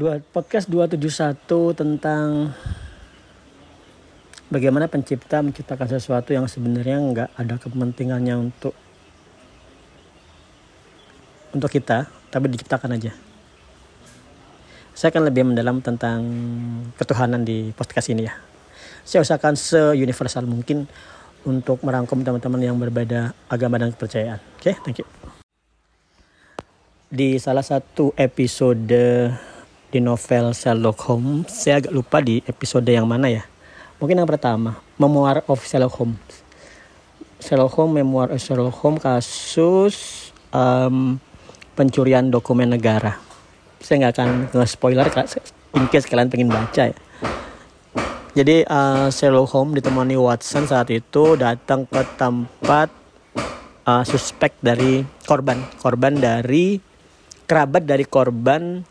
dua podcast 271 tentang bagaimana pencipta menciptakan sesuatu yang sebenarnya nggak ada kepentingannya untuk untuk kita tapi diciptakan aja. Saya akan lebih mendalam tentang ketuhanan di podcast ini ya. Saya usahakan se-universal mungkin untuk merangkum teman-teman yang berbeda agama dan kepercayaan. Oke okay, thank you. Di salah satu episode di novel Sherlock Holmes. Saya agak lupa di episode yang mana ya. Mungkin yang pertama Memoir of Sherlock Holmes. Sherlock Holmes Memoir of Sherlock Holmes kasus um, pencurian dokumen negara. Saya nggak akan nge-spoiler in case kalian pengen baca ya. Jadi uh, Sherlock Holmes ditemani Watson saat itu datang ke tempat uh, suspek dari korban. Korban dari kerabat dari korban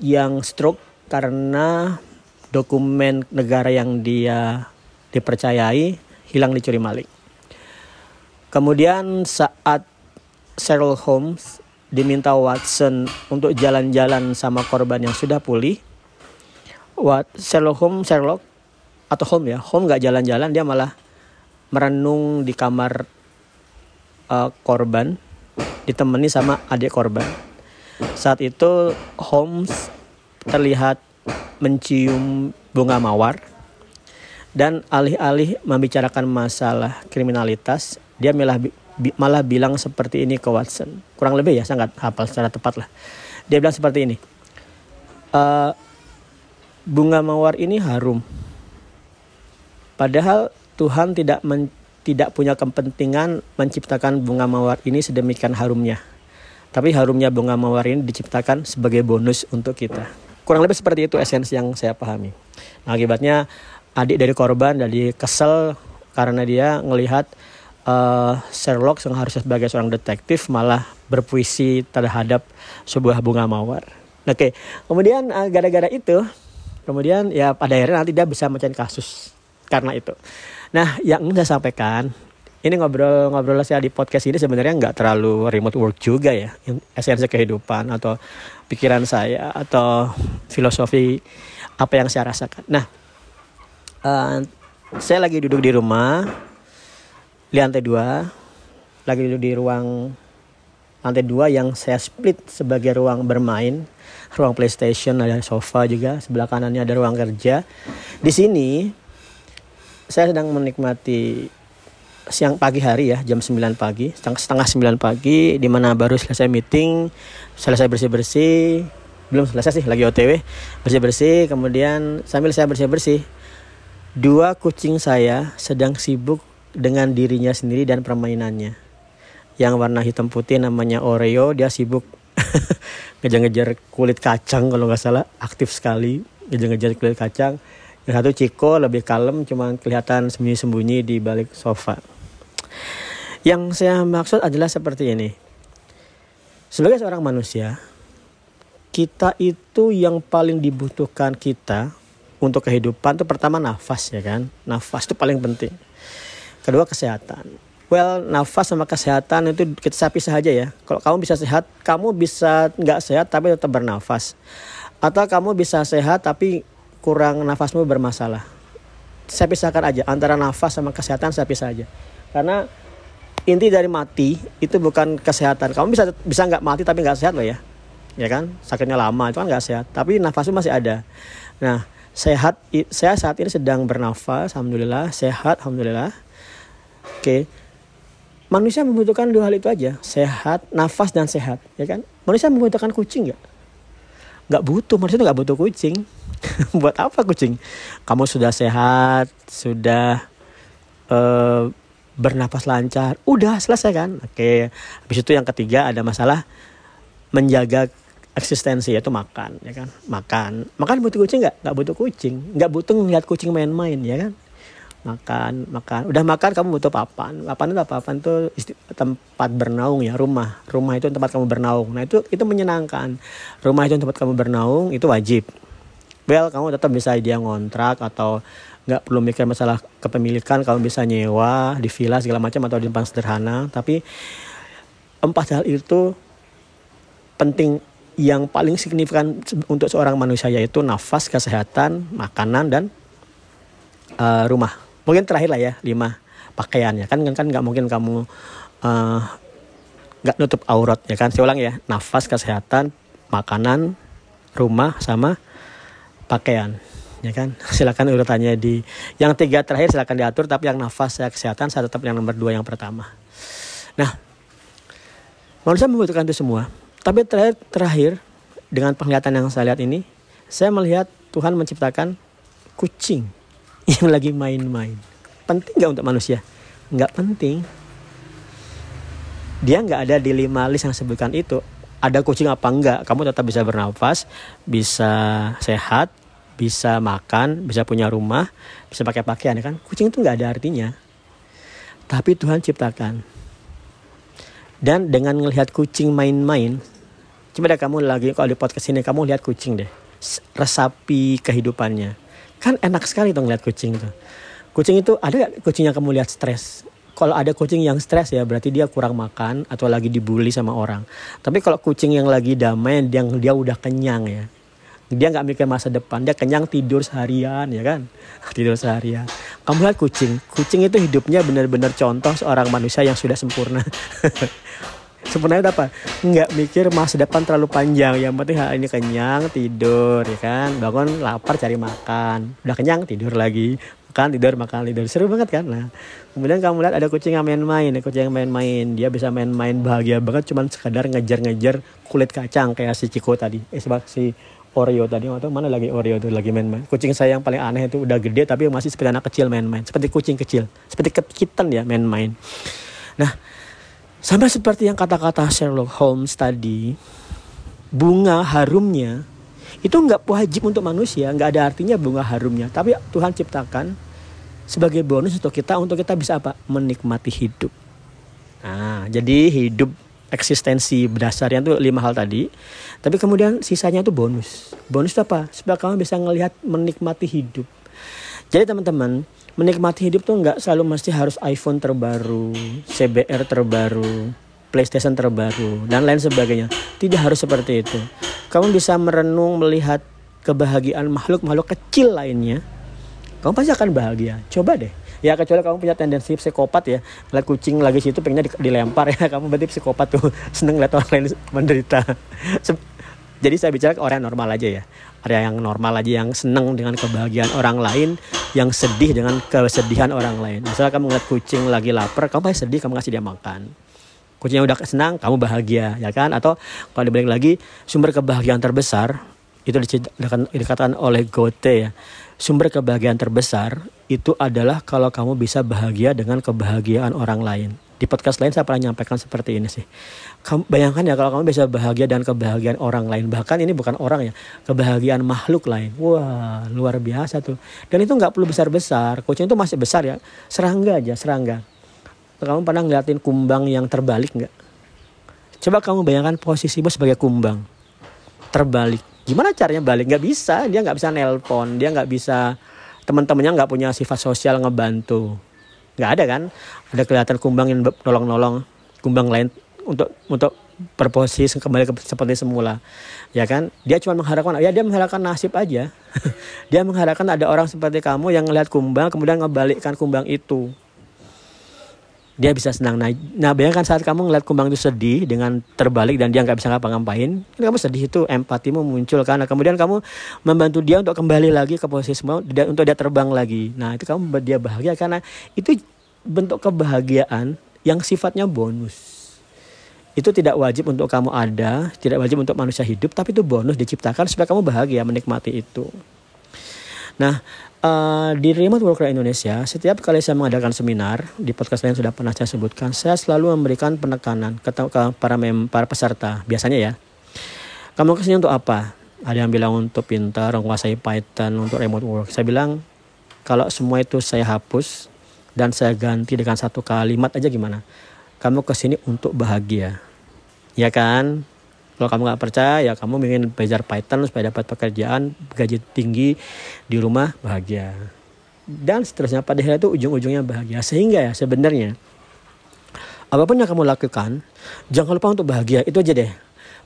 yang stroke karena dokumen negara yang dia dipercayai hilang dicuri maling. Kemudian saat Sherlock Holmes diminta Watson untuk jalan-jalan sama korban yang sudah pulih, Wat Sherlock Holmes Sherlock atau Holmes ya, Holmes nggak jalan-jalan dia malah merenung di kamar uh, korban ditemani sama adik korban. Saat itu Holmes terlihat mencium bunga mawar dan alih-alih membicarakan masalah kriminalitas, dia malah malah bilang seperti ini ke Watson. Kurang lebih ya, sangat hafal secara tepat lah. Dia bilang seperti ini. E, bunga mawar ini harum. Padahal Tuhan tidak men, tidak punya kepentingan menciptakan bunga mawar ini sedemikian harumnya. Tapi harumnya bunga mawar ini diciptakan sebagai bonus untuk kita. Kurang lebih seperti itu esensi yang saya pahami. Nah, akibatnya adik dari korban jadi kesel karena dia melihat uh, Sherlock yang harusnya sebagai seorang detektif malah berpuisi terhadap sebuah bunga mawar. Oke, kemudian uh, gara-gara itu, kemudian ya pada akhirnya nanti dia bisa mencari kasus karena itu. Nah, yang saya sampaikan ini ngobrol-ngobrol saya di podcast ini sebenarnya nggak terlalu remote work juga ya. Esensi kehidupan atau pikiran saya atau filosofi apa yang saya rasakan. Nah uh, saya lagi duduk di rumah di lantai dua lagi duduk di ruang lantai dua yang saya split sebagai ruang bermain ruang PlayStation ada sofa juga sebelah kanannya ada ruang kerja. Di sini saya sedang menikmati siang pagi hari ya jam 9 pagi setengah setengah 9 pagi di mana baru selesai meeting selesai bersih bersih belum selesai sih lagi OTW bersih bersih kemudian sambil saya bersih bersih dua kucing saya sedang sibuk dengan dirinya sendiri dan permainannya. Yang warna hitam putih namanya Oreo dia sibuk ngejar-ngejar kulit kacang kalau nggak salah aktif sekali ngejar-ngejar kulit kacang yang satu Ciko lebih kalem cuman kelihatan sembunyi-sembunyi di balik sofa yang saya maksud adalah seperti ini. Sebagai seorang manusia, kita itu yang paling dibutuhkan kita untuk kehidupan itu pertama nafas ya kan. Nafas itu paling penting. Kedua kesehatan. Well, nafas sama kesehatan itu kita pisah aja ya. Kalau kamu bisa sehat, kamu bisa nggak sehat tapi tetap bernafas. Atau kamu bisa sehat tapi kurang nafasmu bermasalah. Saya pisahkan aja antara nafas sama kesehatan saya pisah aja. Karena inti dari mati itu bukan kesehatan. Kamu bisa bisa nggak mati tapi nggak sehat loh ya, ya kan? Sakitnya lama itu kan nggak sehat. Tapi nafasmu masih ada. Nah sehat saya saat ini sedang bernafas, alhamdulillah sehat, alhamdulillah. Oke, manusia membutuhkan dua hal itu aja, sehat, nafas dan sehat, ya kan? Manusia membutuhkan kucing nggak? Nggak butuh, manusia itu nggak butuh kucing. Buat apa kucing? Kamu sudah sehat, sudah uh, bernapas lancar udah selesai kan? Oke. Habis itu yang ketiga ada masalah menjaga eksistensi yaitu makan ya kan? Makan. Makan butuh kucing nggak? Nggak butuh kucing. Nggak butuh ngeliat kucing main-main ya kan? Makan makan. Udah makan kamu butuh papan. Papan itu papan itu tempat bernaung ya. Rumah. Rumah itu tempat kamu bernaung. Nah itu itu menyenangkan. Rumah itu tempat kamu bernaung itu wajib well kamu tetap bisa dia ngontrak atau nggak perlu mikir masalah kepemilikan kamu bisa nyewa di villa segala macam atau di tempat sederhana tapi empat hal itu penting yang paling signifikan untuk seorang manusia yaitu nafas, kesehatan, makanan dan uh, rumah. Mungkin terakhir lah ya lima pakaiannya kan kan nggak mungkin kamu uh, nggak nutup aurat ya kan. Saya ulang ya nafas, kesehatan, makanan, rumah sama pakaian ya kan? Silakan urutannya di yang tiga terakhir silakan diatur tapi yang nafas ya kesehatan saya tetap yang nomor dua yang pertama. Nah manusia membutuhkan itu semua. Tapi terakhir terakhir dengan penglihatan yang saya lihat ini saya melihat Tuhan menciptakan kucing yang lagi main-main. Penting nggak untuk manusia? Nggak penting. Dia nggak ada di lima list yang sebutkan itu. Ada kucing apa enggak kamu tetap bisa bernafas bisa sehat bisa makan, bisa punya rumah, bisa pakai pakaian ya kan. Kucing itu nggak ada artinya. Tapi Tuhan ciptakan. Dan dengan melihat kucing main-main, coba deh kamu lagi kalau di podcast ini kamu lihat kucing deh. Resapi kehidupannya. Kan enak sekali tuh ngeliat kucing itu. Kucing itu ada gak kucing yang kamu lihat stres? Kalau ada kucing yang stres ya berarti dia kurang makan atau lagi dibully sama orang. Tapi kalau kucing yang lagi damai, yang dia udah kenyang ya, dia nggak mikir masa depan dia kenyang tidur seharian ya kan? Tidur seharian. Kamu lihat kucing. Kucing itu hidupnya benar-benar contoh seorang manusia yang sudah sempurna. Itu apa? Nggak mikir masa depan terlalu panjang. Yang penting hari ini kenyang tidur ya kan? Bangun lapar cari makan. Udah kenyang tidur lagi. Makan tidur makan tidur. Seru banget kan? Nah kemudian kamu lihat ada kucing yang main-main. Kucing yang main-main. Dia bisa main-main bahagia banget. Cuman sekadar ngejar-ngejar kulit kacang kayak si Ciko tadi. Eh si Oreo tadi atau mana lagi Oreo itu lagi main-main. Kucing saya yang paling aneh itu udah gede tapi masih seperti anak kecil main-main, seperti kucing kecil, seperti kitten ya main-main. Nah, sampai seperti yang kata-kata Sherlock Holmes tadi, bunga harumnya itu nggak wajib untuk manusia, nggak ada artinya bunga harumnya, tapi Tuhan ciptakan sebagai bonus untuk kita untuk kita bisa apa? Menikmati hidup. Nah, jadi hidup eksistensi berdasarnya itu lima hal tadi. Tapi kemudian sisanya itu bonus. Bonus itu apa? Supaya kamu bisa melihat menikmati hidup. Jadi teman-teman, menikmati hidup tuh nggak selalu mesti harus iPhone terbaru, CBR terbaru, PlayStation terbaru, dan lain sebagainya. Tidak harus seperti itu. Kamu bisa merenung melihat kebahagiaan makhluk-makhluk kecil lainnya. Kamu pasti akan bahagia. Coba deh ya kecuali kamu punya tendensi psikopat ya. Lihat kucing lagi situ pengennya dilempar ya. Kamu berarti psikopat tuh. Seneng lihat orang lain menderita. Jadi saya bicara ke orang yang normal aja ya. Ada yang normal aja yang seneng dengan kebahagiaan orang lain yang sedih dengan kesedihan orang lain. Misalnya kamu ngeliat kucing lagi lapar kamu pasti sedih kamu kasih dia makan. Kucingnya udah senang kamu bahagia ya kan? Atau kalau dibalik lagi sumber kebahagiaan terbesar itu dikatakan oleh Goethe ya sumber kebahagiaan terbesar itu adalah kalau kamu bisa bahagia dengan kebahagiaan orang lain. Di podcast lain saya pernah nyampaikan seperti ini sih. Kamu, bayangkan ya kalau kamu bisa bahagia dengan kebahagiaan orang lain. Bahkan ini bukan orang ya, kebahagiaan makhluk lain. Wah, luar biasa tuh. Dan itu nggak perlu besar-besar. Kucing itu masih besar ya. Serangga aja, serangga. Kamu pernah ngeliatin kumbang yang terbalik nggak? Coba kamu bayangkan posisimu sebagai kumbang. Terbalik. Gimana caranya balik? Nggak bisa. Dia nggak bisa nelpon. Dia nggak bisa teman-temannya nggak punya sifat sosial ngebantu. Nggak ada kan? Ada kelihatan kumbang yang nolong-nolong kumbang lain untuk untuk berposisi kembali ke seperti semula. Ya kan? Dia cuma mengharapkan ya dia mengharapkan nasib aja. Dia mengharapkan ada orang seperti kamu yang ngelihat kumbang kemudian ngebalikkan kumbang itu dia bisa senang nah, nah bayangkan saat kamu ngeliat kumbang itu sedih dengan terbalik dan dia nggak bisa ngapa-ngapain kamu sedih itu empatimu muncul karena kemudian kamu membantu dia untuk kembali lagi ke posisi semua untuk dia terbang lagi. Nah itu kamu dia bahagia karena itu bentuk kebahagiaan yang sifatnya bonus. Itu tidak wajib untuk kamu ada tidak wajib untuk manusia hidup tapi itu bonus diciptakan supaya kamu bahagia menikmati itu. Nah Uh, di Remote Worker Indonesia, setiap kali saya mengadakan seminar, di podcast lain sudah pernah saya sebutkan, saya selalu memberikan penekanan ke, ke para, mem, para peserta. Biasanya ya, kamu ke sini untuk apa? Ada yang bilang untuk pintar, menguasai Python, untuk remote work. Saya bilang, kalau semua itu saya hapus dan saya ganti dengan satu kalimat aja gimana? Kamu ke sini untuk bahagia. Ya kan? Kalau kamu nggak percaya, ya kamu ingin belajar Python supaya dapat pekerjaan gaji tinggi di rumah bahagia. Dan seterusnya pada akhirnya itu ujung-ujungnya bahagia. Sehingga ya sebenarnya apa pun yang kamu lakukan, jangan lupa untuk bahagia. Itu aja deh.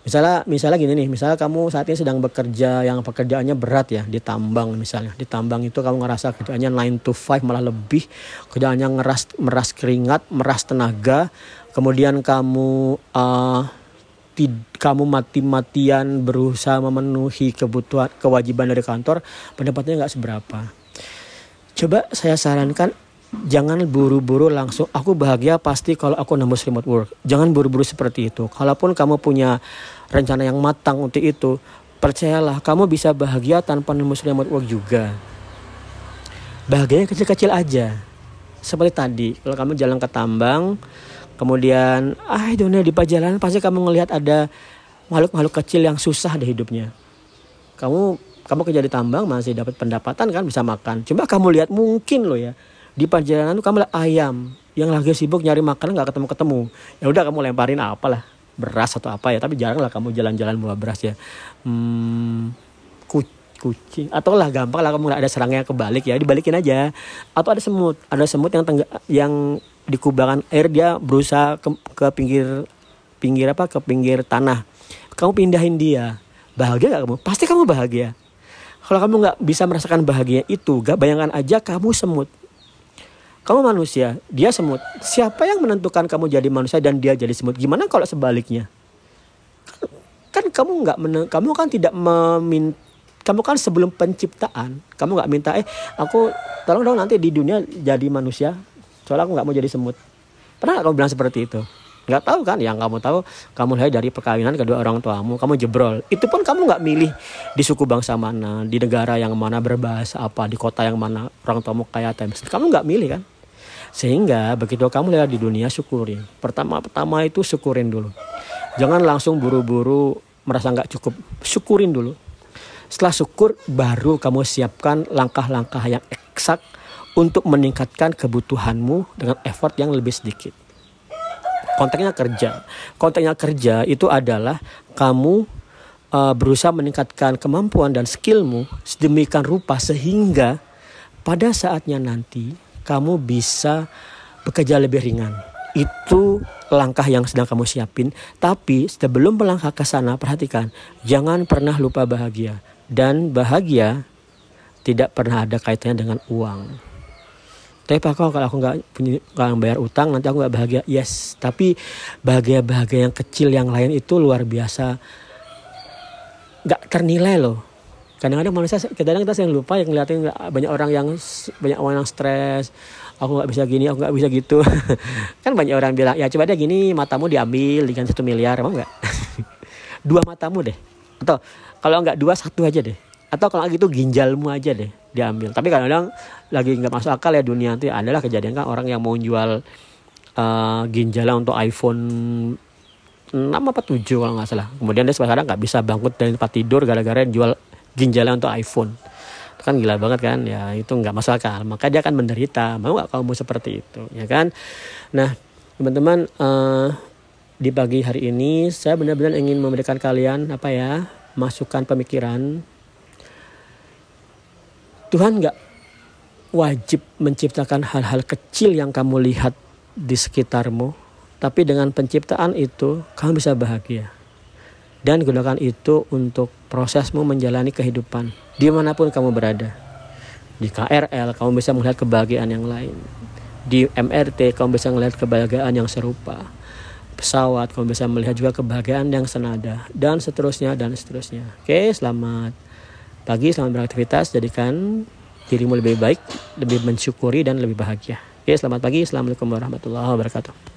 Misalnya, misalnya gini nih, misalnya kamu saat ini sedang bekerja yang pekerjaannya berat ya di tambang misalnya, di tambang itu kamu ngerasa kerjaannya 9 to 5 malah lebih, kerjaannya ngeras meras keringat, meras tenaga, kemudian kamu uh, kamu mati-matian berusaha memenuhi kebutuhan kewajiban dari kantor, pendapatnya nggak seberapa. Coba saya sarankan jangan buru-buru langsung aku bahagia pasti kalau aku nembus remote work. Jangan buru-buru seperti itu. Kalaupun kamu punya rencana yang matang untuk itu, percayalah kamu bisa bahagia tanpa nembus remote work juga. Bahagia kecil-kecil aja. Seperti tadi, kalau kamu jalan ke tambang, kemudian ah dunia di perjalanan pasti kamu ngelihat ada makhluk-makhluk kecil yang susah di hidupnya. Kamu kamu kerja di tambang masih dapat pendapatan kan bisa makan. Coba kamu lihat mungkin loh ya di perjalanan kamu lihat ayam yang lagi sibuk nyari makan nggak ketemu ketemu ya udah kamu lemparin apalah beras atau apa ya tapi jarang lah kamu jalan-jalan bawa beras ya hmm, kucing atau lah gampang lah kamu ada serangnya kebalik ya dibalikin aja atau ada semut ada semut yang tengga, yang di kubangan air dia berusaha ke, ke pinggir pinggir apa ke pinggir tanah kamu pindahin dia bahagia gak kamu pasti kamu bahagia kalau kamu nggak bisa merasakan bahagia itu gak bayangkan aja kamu semut kamu manusia, dia semut. Siapa yang menentukan kamu jadi manusia dan dia jadi semut? Gimana kalau sebaliknya? Kan, kan kamu nggak kamu kan tidak memin kamu kan sebelum penciptaan kamu nggak minta eh aku tolong dong nanti di dunia jadi manusia soalnya aku nggak mau jadi semut pernah gak kamu bilang seperti itu nggak tahu kan yang kamu tahu kamu lihat dari perkawinan kedua orang tuamu kamu jebrol itu pun kamu nggak milih di suku bangsa mana di negara yang mana berbahasa apa di kota yang mana orang tuamu kaya times kamu nggak milih kan sehingga begitu kamu lihat di dunia syukuri. Pertama-pertama itu syukurin dulu. Jangan langsung buru-buru merasa nggak cukup. Syukurin dulu. Setelah syukur baru kamu siapkan langkah-langkah yang eksak untuk meningkatkan kebutuhanmu dengan effort yang lebih sedikit. Konteksnya kerja. Konteksnya kerja itu adalah kamu uh, berusaha meningkatkan kemampuan dan skillmu sedemikian rupa sehingga pada saatnya nanti kamu bisa bekerja lebih ringan. Itu langkah yang sedang kamu siapin. Tapi sebelum melangkah ke sana, perhatikan, jangan pernah lupa bahagia. Dan bahagia tidak pernah ada kaitannya dengan uang. Tapi pak kalau aku nggak punya nggak bayar utang nanti aku nggak bahagia. Yes, tapi bahagia-bahagia yang kecil yang lain itu luar biasa. Nggak ternilai loh. Kadang-kadang manusia kadang-kadang kita sering lupa yang ngeliatin banyak orang yang banyak orang yang stres. Aku nggak bisa gini aku nggak bisa gitu. Kan banyak orang bilang ya coba deh gini matamu diambil dengan satu miliar. Emang nggak? Dua matamu deh. Atau kalau nggak dua satu aja deh. Atau kalau gitu ginjalmu aja deh diambil. Tapi kadang-kadang lagi nggak masuk akal ya dunia itu adalah kejadian kan orang yang mau jual uh, ginjalnya untuk iPhone 6 apa 7 kalau nggak salah. Kemudian dia sekarang nggak bisa bangkit dari tempat tidur gara-gara jual ginjalnya untuk iPhone. Itu kan gila banget kan? Ya itu nggak masuk akal. Maka dia akan menderita. Mau nggak kamu seperti itu? Ya kan? Nah teman-teman uh, di pagi hari ini saya benar-benar ingin memberikan kalian apa ya masukan pemikiran. Tuhan nggak wajib menciptakan hal-hal kecil yang kamu lihat di sekitarmu tapi dengan penciptaan itu kamu bisa bahagia dan gunakan itu untuk prosesmu menjalani kehidupan di mana pun kamu berada. Di KRL kamu bisa melihat kebahagiaan yang lain. Di MRT kamu bisa melihat kebahagiaan yang serupa. Pesawat kamu bisa melihat juga kebahagiaan yang senada dan seterusnya dan seterusnya. Oke, selamat pagi, selamat beraktivitas. Jadikan dirimu lebih baik, lebih mensyukuri dan lebih bahagia. Oke, selamat pagi. Assalamualaikum warahmatullahi wabarakatuh.